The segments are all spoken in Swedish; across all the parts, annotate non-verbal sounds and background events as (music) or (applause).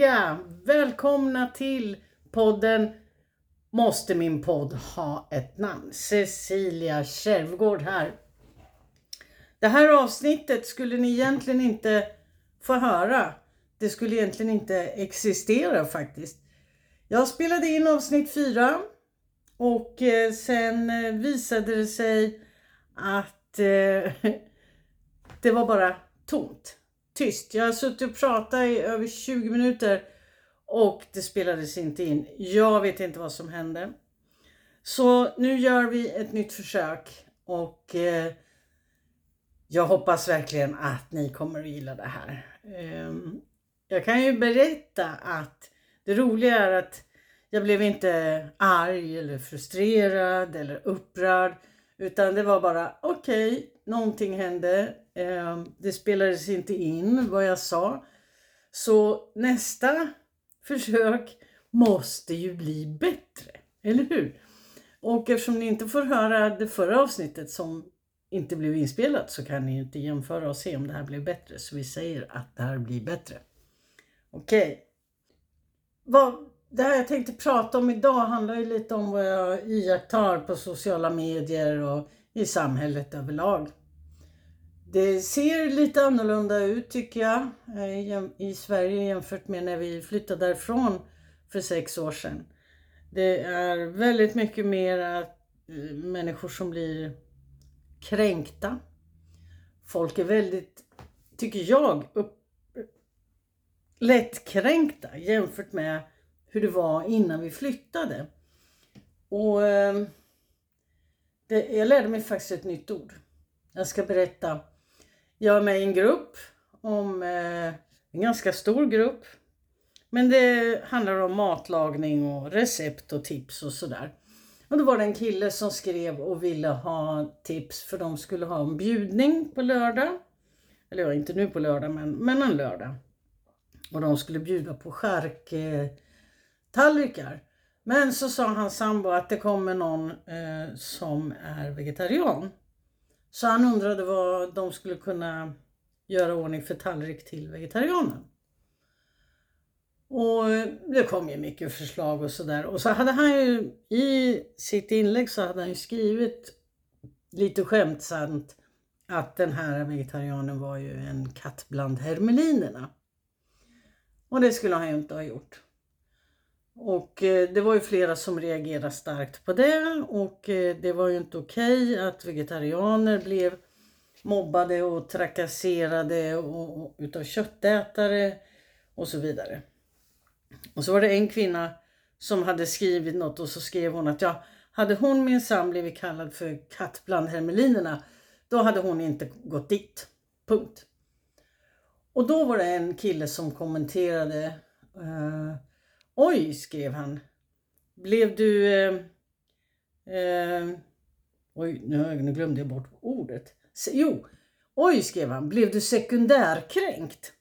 hjärtliga välkomna till podden Måste min podd ha ett namn? Cecilia Kärvgård här. Det här avsnittet skulle ni egentligen inte få höra. Det skulle egentligen inte existera faktiskt. Jag spelade in avsnitt 4 och eh, sen eh, visade det sig att eh, (laughs) det var bara tomt tyst. Jag har suttit och pratat i över 20 minuter och det spelades inte in. Jag vet inte vad som hände. Så nu gör vi ett nytt försök och eh, jag hoppas verkligen att ni kommer att gilla det här. Eh, jag kan ju berätta att det roliga är att jag blev inte arg eller frustrerad eller upprörd utan det var bara okej, okay, någonting hände. Eh, det spelades inte in vad jag sa. Så nästa försök måste ju bli bättre, eller hur? Och eftersom ni inte får höra det förra avsnittet som inte blev inspelat så kan ni inte jämföra och se om det här blev bättre. Så vi säger att det här blir bättre. Okej. Okay. Det här jag tänkte prata om idag handlar ju lite om vad jag iakttar på sociala medier och i samhället överlag. Det ser lite annorlunda ut tycker jag eh, i Sverige jämfört med när vi flyttade därifrån för sex år sedan. Det är väldigt mycket mer eh, människor som blir kränkta. Folk är väldigt, tycker jag, upp, lättkränkta jämfört med hur det var innan vi flyttade. Och eh, det, jag lärde mig faktiskt ett nytt ord. Jag ska berätta jag är med i en grupp om eh, en ganska stor grupp. Men det handlar om matlagning och recept och tips och sådär. Och då var det en kille som skrev och ville ha tips för de skulle ha en bjudning på lördag. Eller ja, inte nu på lördag men, men en lördag. Och de skulle bjuda på skärktallrikar. Eh, men så sa hans sambo att det kommer någon eh, som är vegetarian. Så han undrade vad de skulle kunna göra ordning för tallrik till vegetarianen. Och det kom ju mycket förslag och sådär. Och så hade han ju i sitt inlägg så hade han ju skrivit lite skämtsamt att den här vegetarianen var ju en katt bland hermelinerna. Och det skulle han ju inte ha gjort. Och eh, det var ju flera som reagerade starkt på det och eh, det var ju inte okej okay att vegetarianer blev mobbade och trakasserade och, och, utav köttätare och så vidare. Och så var det en kvinna som hade skrivit något och så skrev hon att ja, hade hon minsann blivit kallad för katt bland hermelinerna då hade hon inte gått dit. Punkt. Och då var det en kille som kommenterade eh, Oj, skrev han. Blev du... Eh, eh, oj, nu, nu glömde jag bort ordet. Jo, oj, skrev han. Blev du sekundärkränkt?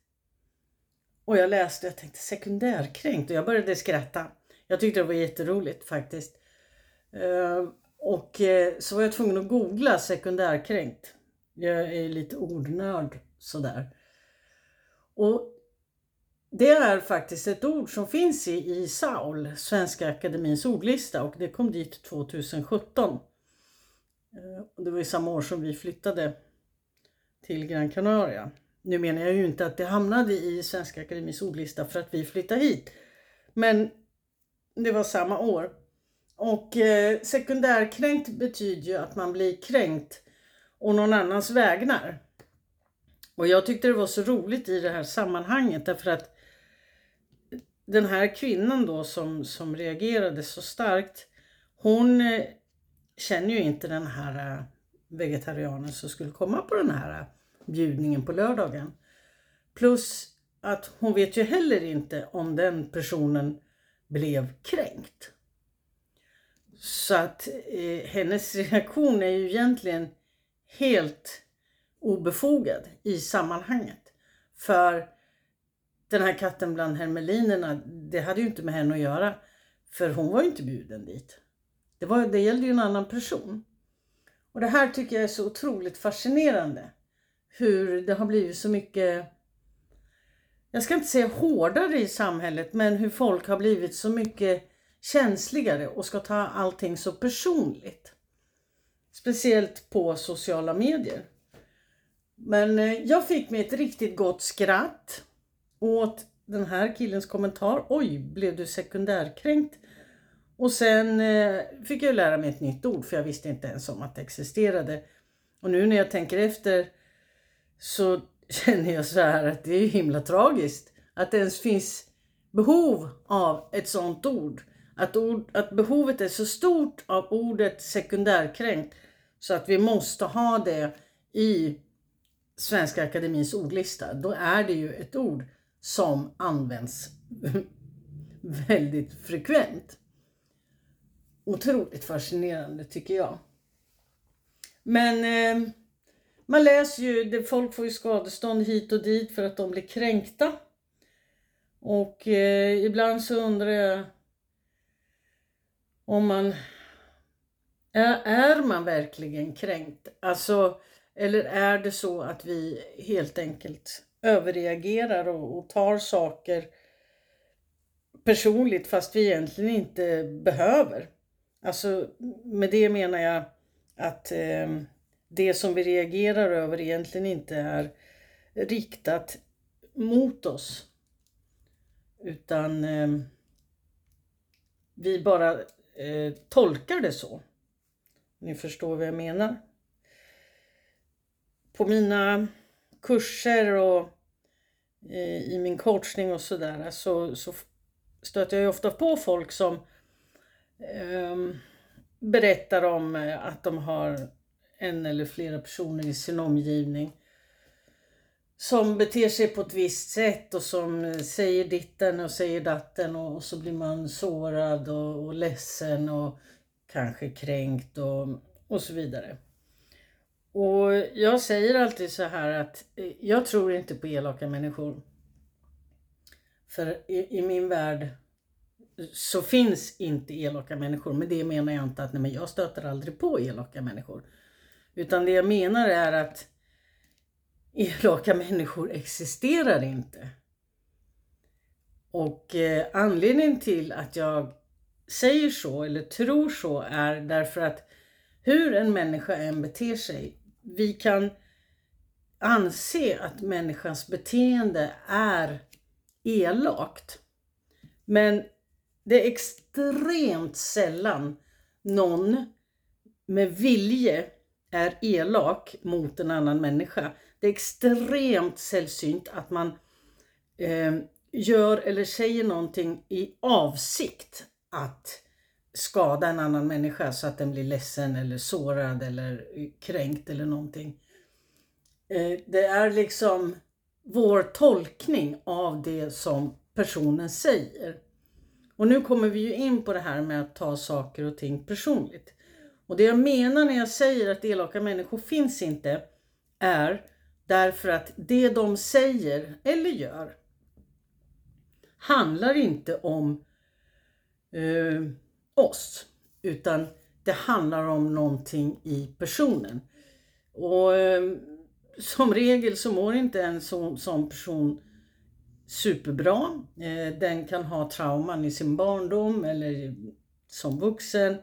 Och jag läste och tänkte sekundärkränkt och jag började skratta. Jag tyckte det var jätteroligt faktiskt. Eh, och eh, så var jag tvungen att googla sekundärkränkt. Jag är lite ordnörd sådär. Och det är faktiskt ett ord som finns i, i SAUL, Svenska Akademins ordlista och det kom dit 2017. Eh, det var ju samma år som vi flyttade till Gran Canaria. Nu menar jag ju inte att det hamnade i Svenska Akademins ordlista för att vi flyttade hit. Men det var samma år. Och eh, sekundärkränkt betyder ju att man blir kränkt och någon annans vägnar. Och jag tyckte det var så roligt i det här sammanhanget därför att den här kvinnan då som, som reagerade så starkt, hon eh, känner ju inte den här eh, vegetarianen som skulle komma på den här eh, bjudningen på lördagen. Plus att hon vet ju heller inte om den personen blev kränkt. Så att eh, hennes reaktion är ju egentligen helt obefogad i sammanhanget. För den här katten bland hermelinerna, det hade ju inte med henne att göra. För hon var ju inte bjuden dit. Det, var, det gällde ju en annan person. Och det här tycker jag är så otroligt fascinerande. Hur det har blivit så mycket jag ska inte säga hårdare i samhället, men hur folk har blivit så mycket känsligare och ska ta allting så personligt. Speciellt på sociala medier. Men eh, jag fick mig ett riktigt gott skratt åt den här killens kommentar. Oj, blev du sekundärkränkt? Och sen eh, fick jag lära mig ett nytt ord för jag visste inte ens om att det existerade. Och nu när jag tänker efter så (laughs) känner jag så här att det är himla tragiskt att det ens finns behov av ett sånt ord. Att, ord, att behovet är så stort av ordet sekundärkränkt så att vi måste ha det i Svenska Akademins ordlista. Då är det ju ett ord som används (laughs) väldigt frekvent. Otroligt fascinerande tycker jag. Men eh, man läser ju, det, folk får ju skadestånd hit och dit för att de blir kränkta. Och eh, ibland så undrar jag om man... Är, är man verkligen kränkt? Alltså, eller är det så att vi helt enkelt överreagerar och, och tar saker personligt fast vi egentligen inte behöver? Alltså med det menar jag att eh, det som vi reagerar över egentligen inte är riktat mot oss. Utan eh, vi bara eh, tolkar det så. Ni förstår vad jag menar. På mina kurser och i, i min coachning och sådär så, så stöter jag ju ofta på folk som eh, berättar om eh, att de har en eller flera personer i sin omgivning som beter sig på ett visst sätt och som eh, säger ditten och säger datten och, så blir man sårad och, och ledsen och kanske kränkt och, och så vidare. Och jag säger alltid så här att eh, jag tror inte på elaka människor. För i, i min värld så finns inte elaka människor. Med det menar jag inte att nej, men jag stöter aldrig på elaka människor. Utan det jag menar är att elaka människor existerar inte. Och eh, anledningen till att jag säger så eller tror så är därför att hur en människa än beter sig, vi kan anse att människans beteende är elakt. Men det är extremt sällan någon med vilje är elak mot en annan människa. Det är extremt sällsynt att man eh, gör eller säger någonting i avsikt att skada en annan människa så att den blir ledsen eller sårad eller kränkt eller någonting. Eh, det är liksom vår tolkning av det som personen säger. Och nu kommer vi ju in på det här med att ta saker och ting personligt. Och det jag menar när jag säger att elaka människor finns inte är därför att det de säger eller gör handlar inte om eh, oss utan det handlar om någonting i personen. Och eh, som regel så mår inte en sån, sån person superbra. Eh, den kan ha trauman i sin barndom eller som vuxen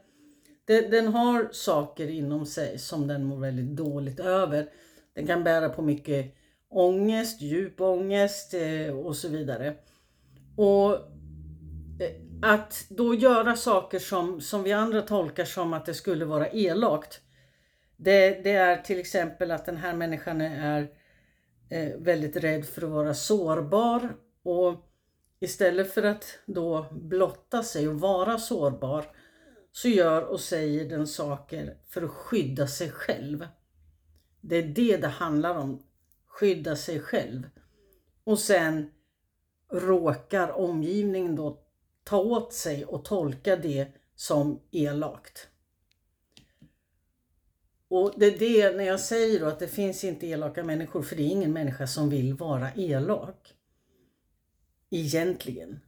den, den har saker inom sig som den mår väldigt dåligt över. Den kan bära på mycket ångest, djup ångest eh, och så vidare. Och att då göra saker som, som vi andra tolkar som att det skulle vara elakt. Det, det är till exempel att den här människan är eh, väldigt rädd för att vara sårbar och istället för att då blotta sig och vara sårbar så gör och säger den saker för att skydda sig själv. Det är det det handlar om. Skydda sig själv. Och sen råkar omgivningen då ta åt sig och tolka det som elakt. Och det är det när jag säger då att det finns inte elaka människor, för det är ingen människa som vill vara elak. Egentligen.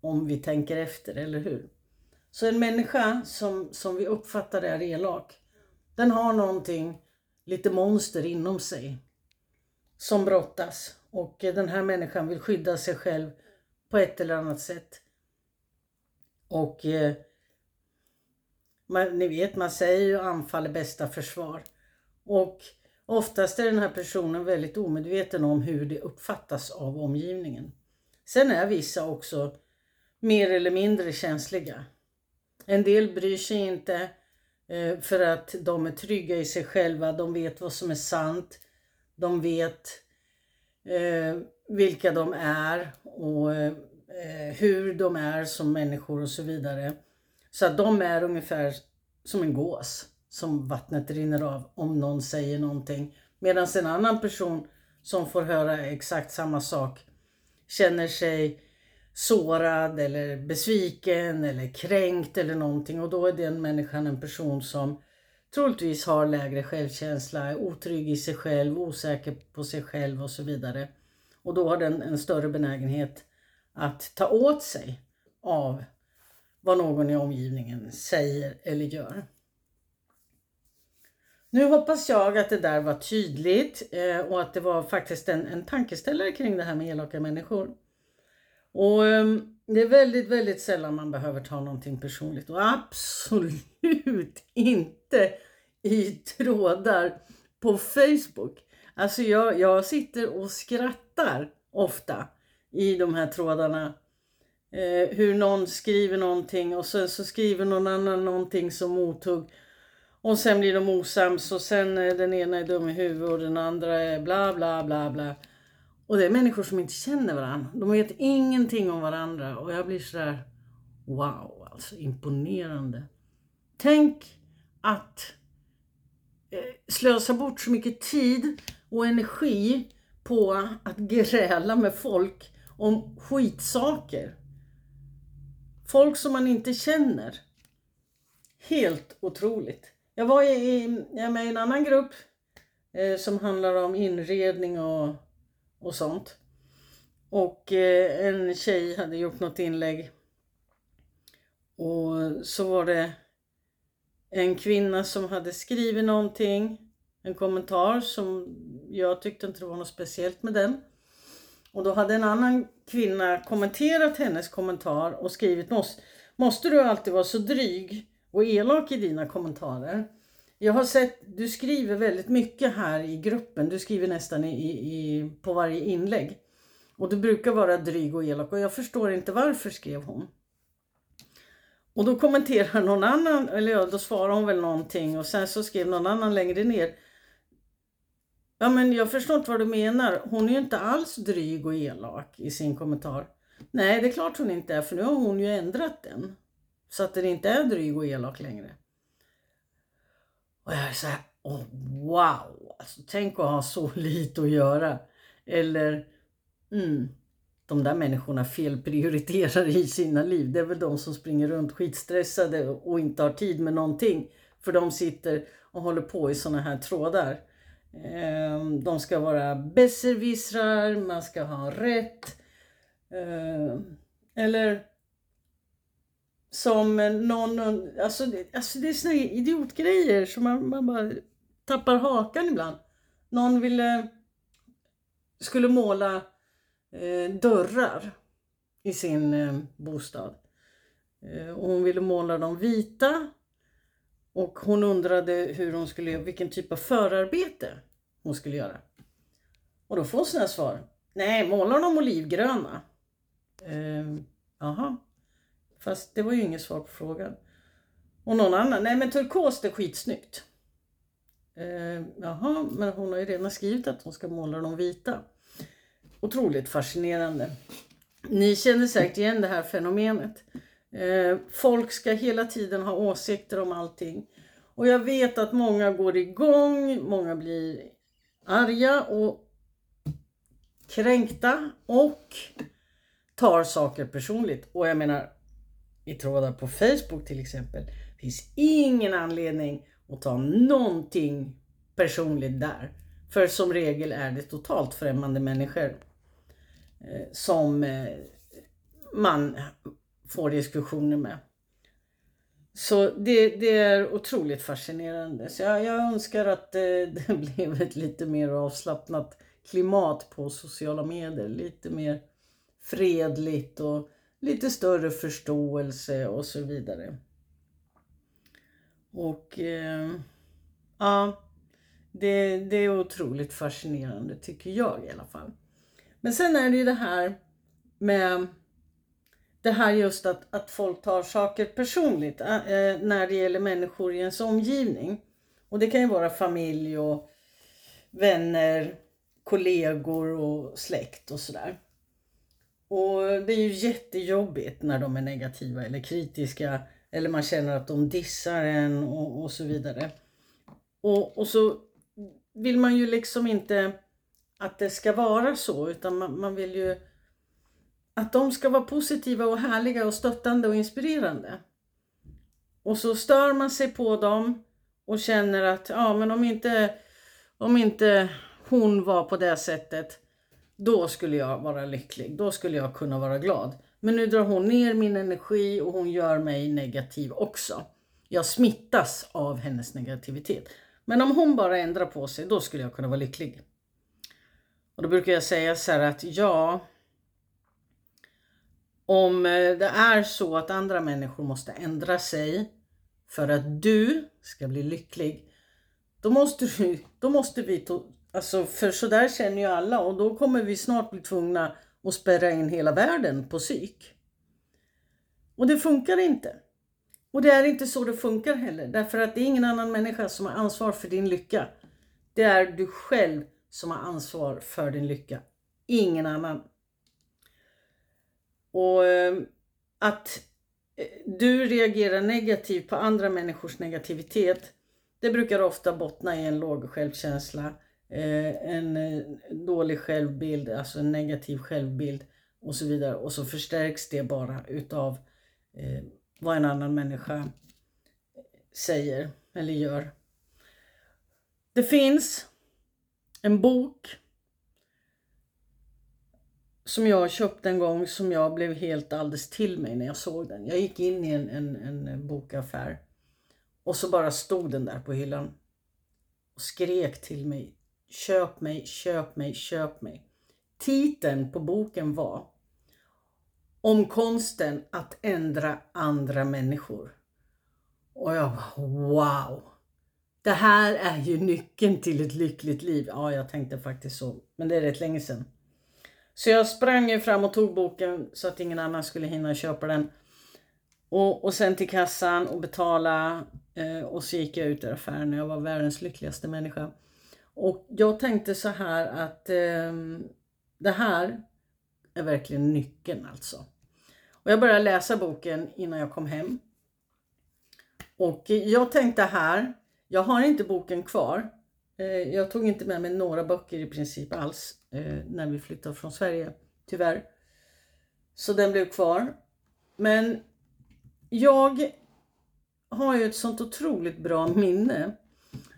Om vi tänker efter, eller hur? Så en människa som, som vi uppfattar är elak, den har någonting, lite monster inom sig. som brottas och den här människan vill skydda sig själv på ett eller annat sätt. Och eh, man, ni vet, man säger ju anfall är bästa försvar. Och oftast är den här personen väldigt omedveten om hur det uppfattas av omgivningen. Sen är vissa också mer eller mindre känsliga. En del bryr sig inte eh, för att de är trygga i sig själva. De vet vad som är sant. De vet eh, vilka de är och eh, Eh, hur de är som människor och så vidare. Så att de är ungefär som en gås som vattnet rinner av om någon säger någonting. Medan en annan person som får höra exakt samma sak känner sig sårad eller besviken eller kränkt eller någonting och då är den människan en person som troligtvis har lägre självkänsla, är otrygg i sig själv, osäker på sig själv och så vidare. Och då har den en större benägenhet att ta åt sig av vad någon i omgivningen säger eller gör. Nu hoppas jag att det där var tydligt eh, och att det var faktiskt en, en tankeställare kring det här med elaka människor. Och ehm, det är väldigt, väldigt sällan man behöver ta någonting personligt och absolut (laughs) inte i trådar på Facebook. Alltså jag, jag sitter och skrattar ofta i de här trådarna. Eh, hur någon skriver någonting och sen så skriver någon annan någonting som mothugg. Och sen blir de osams och sen eh, den ena är dum i huvudet och den andra är bla bla bla bla. Och det är människor som inte känner varandra. De vet ingenting om varandra och jag blir sådär wow, alltså imponerande. Tänk att eh, slösa bort så mycket tid och energi på att gräla med folk om skitsaker. Folk som man inte känner. Helt otroligt. Jag var i, jag är med i en annan grupp eh, som handlar om inredning och, och sånt. Och eh, en tjej hade gjort något inlägg. Och så var det en kvinna som hade skrivit någonting, en kommentar som jag tyckte inte det var något speciellt med den. Och då hade en annan kvinna kommenterat hennes kommentar och skrivit måste, måste du alltid vara så dryg och elak i dina kommentarer. Jag har sett, du skriver väldigt mycket här i gruppen. Du skriver nästan i, i, på varje inlägg. Och du brukar vara dryg och elak och jag förstår inte varför, skrev hon. Och då kommenterar någon annan, eller ja, då svarar hon väl någonting och sen så skrev någon annan längre ner. Ja men jag förstår inte vad du menar. Hon är ju inte alls dryg och elak i sin kommentar. Nej det är klart hon inte är för nu har hon ju ändrat den. Så att den inte är dryg och elak längre. Och jag är så här, oh, wow! Alltså, tänk att ha så lite att göra. Eller, mm, de där människorna felprioriterar i sina liv. Det är väl de som springer runt skitstressade och inte har tid med någonting. För de sitter och håller på i såna här trådar. Ehm, de ska vara besserwissrar, man ska ha rätt. Ehm, eller som någon, alltså, alltså det är såna idiotgrejer som man, man bara tappar hakan ibland. Någon ville, skulle måla eh, dörrar i sin eh, bostad. Eh, och hon ville måla dem vita. Och hon undrade hur hon skulle, vilken typ av förarbete hon skulle göra. Och då får hon sådana svar. Nej, målar de olivgröna. Jaha. jaha. Fast det var ju inget svar på frågan. Och någon annan, nej men turkost är skitsnyggt. Ehm, jaha, men hon har ju redan skrivit att hon ska måla de vita. Otroligt fascinerande. Ni känner säkert igen det här fenomenet. Ehm, folk ska hela tiden ha åsikter om allting. Och jag vet att många går igång, många blir arga och kränkta och tar saker personligt. Och jag menar, i trådar på Facebook till exempel. Finns ingen anledning att ta någonting personligt där. För som regel är det totalt främmande människor eh, som eh, man får diskussioner med. Så det, det är otroligt fascinerande. Så jag, jag önskar att det, eh, (laughs) det blev ett lite mer avslappnat klimat på sociala medier. Lite mer fredligt och lite större förståelse och så vidare. Och eh, ja, det, det är otroligt fascinerande tycker jag i alla fall. Men sen är det ju det här med det här just att, att folk tar saker personligt äh, när det gäller människor i ens omgivning. Och det kan ju vara familj och vänner, kollegor och släkt och sådär. Och det är ju jättejobbigt när de är negativa eller kritiska eller man känner att de dissar en och, och så vidare. Och, och så vill man ju liksom inte att det ska vara så utan man, man vill ju att de ska vara positiva och härliga och stöttande och inspirerande. Och så stör man sig på dem och känner att ja men om inte, om inte hon var på det sättet då skulle jag vara lycklig, då skulle jag kunna vara glad. Men nu drar hon ner min energi och hon gör mig negativ också. Jag smittas av hennes negativitet. Men om hon bara ändrar på sig, då skulle jag kunna vara lycklig. Och då brukar jag säga så här att ja, om eh, det är så att andra människor måste ändra sig för att du ska bli lycklig, då måste, du, då måste vi, to, alltså för sådär känner ju alla och då kommer vi snart bli tvungna att spärra in hela världen på psyk. Och det funkar inte. Och det är inte så det funkar heller, därför att det är ingen annan människa som har ansvar för din lycka. Det är du själv som har ansvar för din lycka, ingen annan. Och eh, att eh, du reagerar negativt på andra människors negativitet, det brukar ofta bottna i en låg självkänsla, eh, en dålig självbild, alltså en negativ självbild och så vidare. Och så förstärks det bara utav vad en annan människa säger eller gör. Det finns en bok som jag köpte en gång som jag blev helt alldeles till mig när jag såg den. Jag gick in i en, en, en bokaffär och så bara stod den där på hyllan och skrek till mig. Köp mig, köp mig, köp mig. Titeln på boken var Om konsten att ändra andra människor. Och jag bara wow! Det här är ju nyckeln till ett lyckligt liv. Ja, jag tänkte faktiskt så, men det är rätt länge sedan. Så jag sprang ju fram och tog boken så att ingen annan skulle hinna köpa den. Och, och sen till kassan och betala eh, och så gick jag ut ur affären och jag var världens lyckligaste människa. Och jag tänkte så här att eh, det här är verkligen nyckeln alltså. Och jag började läsa boken innan jag kom hem. Och jag tänkte här, jag har inte boken kvar Eh, jag tog inte med mig några böcker i princip alls eh, när vi flyttade från Sverige, tyvärr. Så den blev kvar. Men jag har ju ett sånt otroligt bra minne.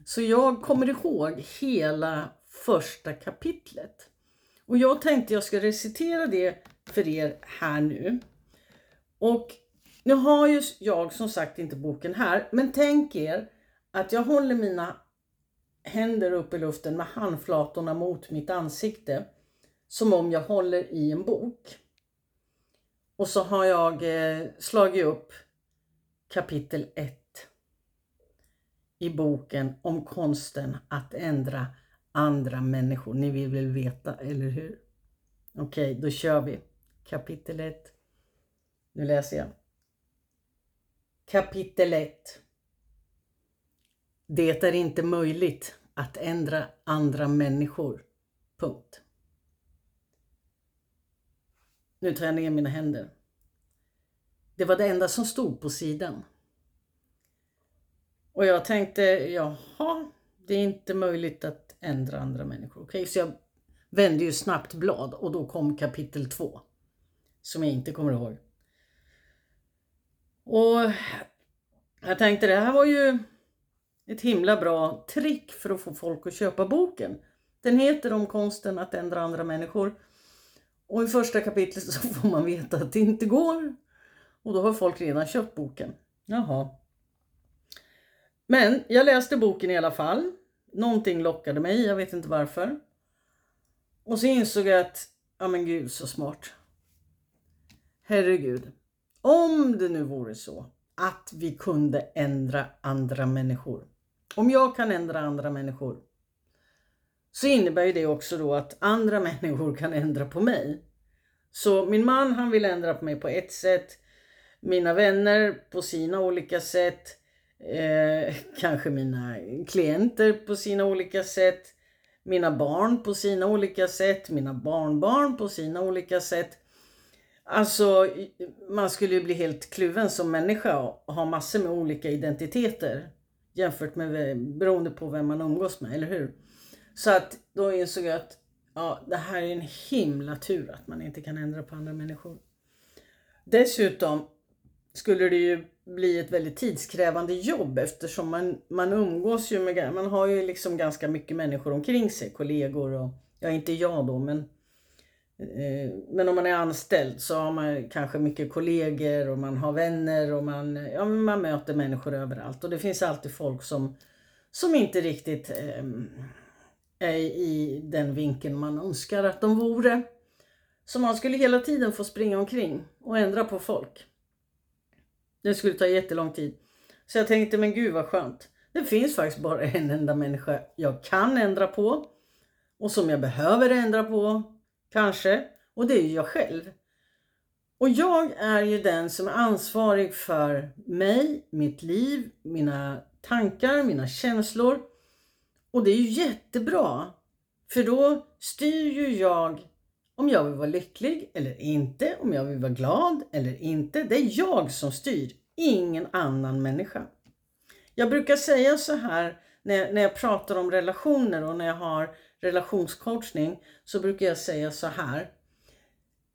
Så jag kommer ihåg hela första kapitlet. Och jag tänkte jag ska recitera det för er här nu. Och nu har ju jag som sagt inte boken här, men tänk er att jag håller mina händer upp i luften med handflatorna mot mitt ansikte. Som om jag håller i en bok. Och så har jag eh, slagit upp kapitel 1 i boken om konsten att ändra andra människor. Ni vill väl veta, eller hur? Okej, okay, då kör vi. Kapitel 1. Nu läser jag. Kapitel 1. Det är inte möjligt att ändra andra människor. Punkt. Nu tar jag ner mina händer. Det var det enda som stod på sidan. Och jag tänkte, jaha, det är inte möjligt att ändra andra människor. Okej, okay, så jag vände ju snabbt blad och då kom kapitel 2. Som jag inte kommer ihåg. Och jag tänkte, det här var ju ett himla bra trick för att få folk att köpa boken. Den heter Om konsten att ändra andra människor. Och i första kapitlet så (laughs) får man veta att det inte går. Och då har folk redan köpt boken. Jaha. Men jag läste boken i alla fall. Någonting lockade mig, jag vet inte varför. och så insåg jag att, ja men gud så smart. Herregud. Om det nu vore så att vi kunde ändra andra människor. Om jag kan ändra andra människor så innebär det också då att andra (laughs) människor kan ändra på mig. Så min man han vill ändra på mig på ett sätt. Mina vänner på sina olika sätt. Eh, kanske mina klienter på sina olika sätt. Mina barn på sina olika sätt. Mina barnbarn på sina olika sätt. Alltså, man skulle ju bli helt kluven som människa och ha massor med olika identiteter jämfört med beroende på vem man umgås med, eller hur? Så att då insåg jag att ja, det här är en himla tur att man inte kan ändra på andra människor. Dessutom skulle det ju bli ett väldigt tidskrävande jobb eftersom man, man umgås ju med, man har ju liksom ganska mycket människor omkring sig, kollegor och, ja inte jag då men Eh, men om man är anställd så har man kanske mycket kollegor och man har vänner och man, ja, man möter människor överallt. Och det finns alltid folk som, som inte riktigt eh, är i den vinkeln man önskar att de vore. Så man skulle hela tiden få springa omkring och ändra på folk. Det skulle ta jättelång tid. Så jag tänkte, men gud vad skönt. Det finns faktiskt bara en enda människa jag kan ändra på. Och som jag behöver ändra på, kanske. Och det är ju jag själv. Och jag är ju den som är ansvarig för mig, mitt liv, mina tankar, mina känslor. Och det är ju jättebra. För då styr ju jag om jag vill vara lycklig eller inte, om jag vill vara glad eller inte. Det är jag som styr, ingen annan människa. Jag brukar säga så här när, när jag pratar om relationer och när jag har relationscoachning så brukar jag säga så här.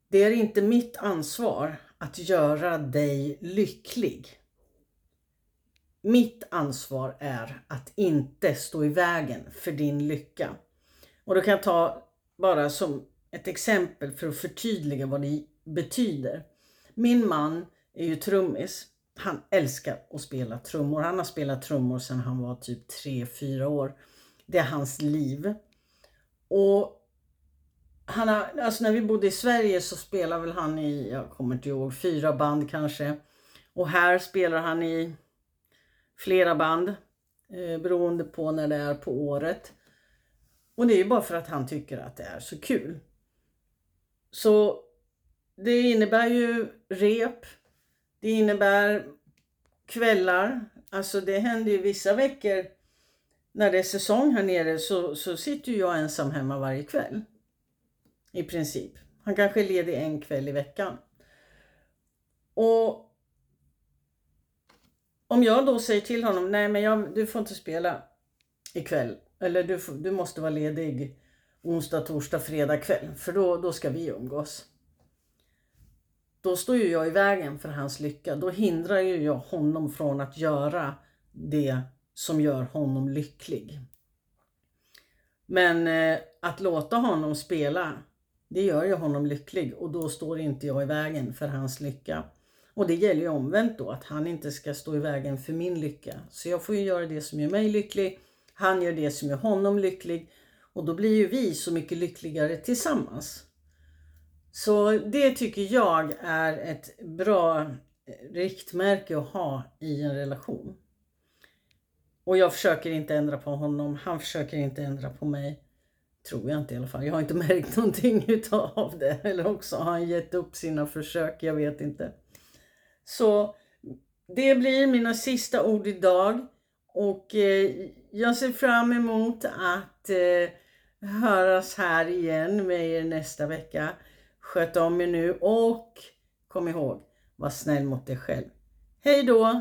Det är inte mitt ansvar att göra dig lycklig. Mitt ansvar är att inte stå i vägen för din lycka. Och då kan jag ta bara som ett exempel för att förtydliga vad det betyder. Min man är ju trummis. Han älskar att spela trummor. Han har spelat trummor sedan han var typ 3-4 år. Det är hans liv. Och han har, alltså när vi bodde i Sverige så spelade väl han i, jag kommer inte ihåg, fyra band kanske. Och här spelar han i flera band eh, beroende på när det är på året. Och det är ju bara för att han tycker att det är så kul. Så det innebär ju rep. Det innebär kvällar. Alltså det händer ju vissa veckor när det är säsong här nere så, så sitter jag ensam hemma varje kväll. I princip. Han kanske är ledig en kväll i veckan. Och om jag då säger till honom, nej men jag, du får inte spela ikväll. Eller du, du måste vara ledig onsdag, torsdag, fredag kväll. För då, då ska vi umgås. Då står ju jag i vägen för hans lycka. Då hindrar ju jag honom från att göra det som gör honom lycklig. Men eh, att låta honom spela, det gör ju honom lycklig och då står inte jag i vägen för hans lycka. Och det gäller ju omvänt då, att han inte ska stå i vägen för min lycka. Så jag får ju göra det som gör mig lycklig. Han gör det som gör honom lycklig. Och då blir ju vi så mycket lyckligare tillsammans. Så det tycker jag är ett bra eh, riktmärke att ha i en relation. Och jag försöker inte ändra på honom, han försöker inte ändra på mig. Tror jag inte i alla fall. Jag har inte (laughs) märkt någonting utav det. Eller också har han gett upp sina försök, jag vet inte. Så det blir mina sista ord idag. Och eh, jag ser fram emot att eh, höras här igen med er nästa vecka. Sköt om er nu och kom ihåg, var snäll mot dig själv. Hej då!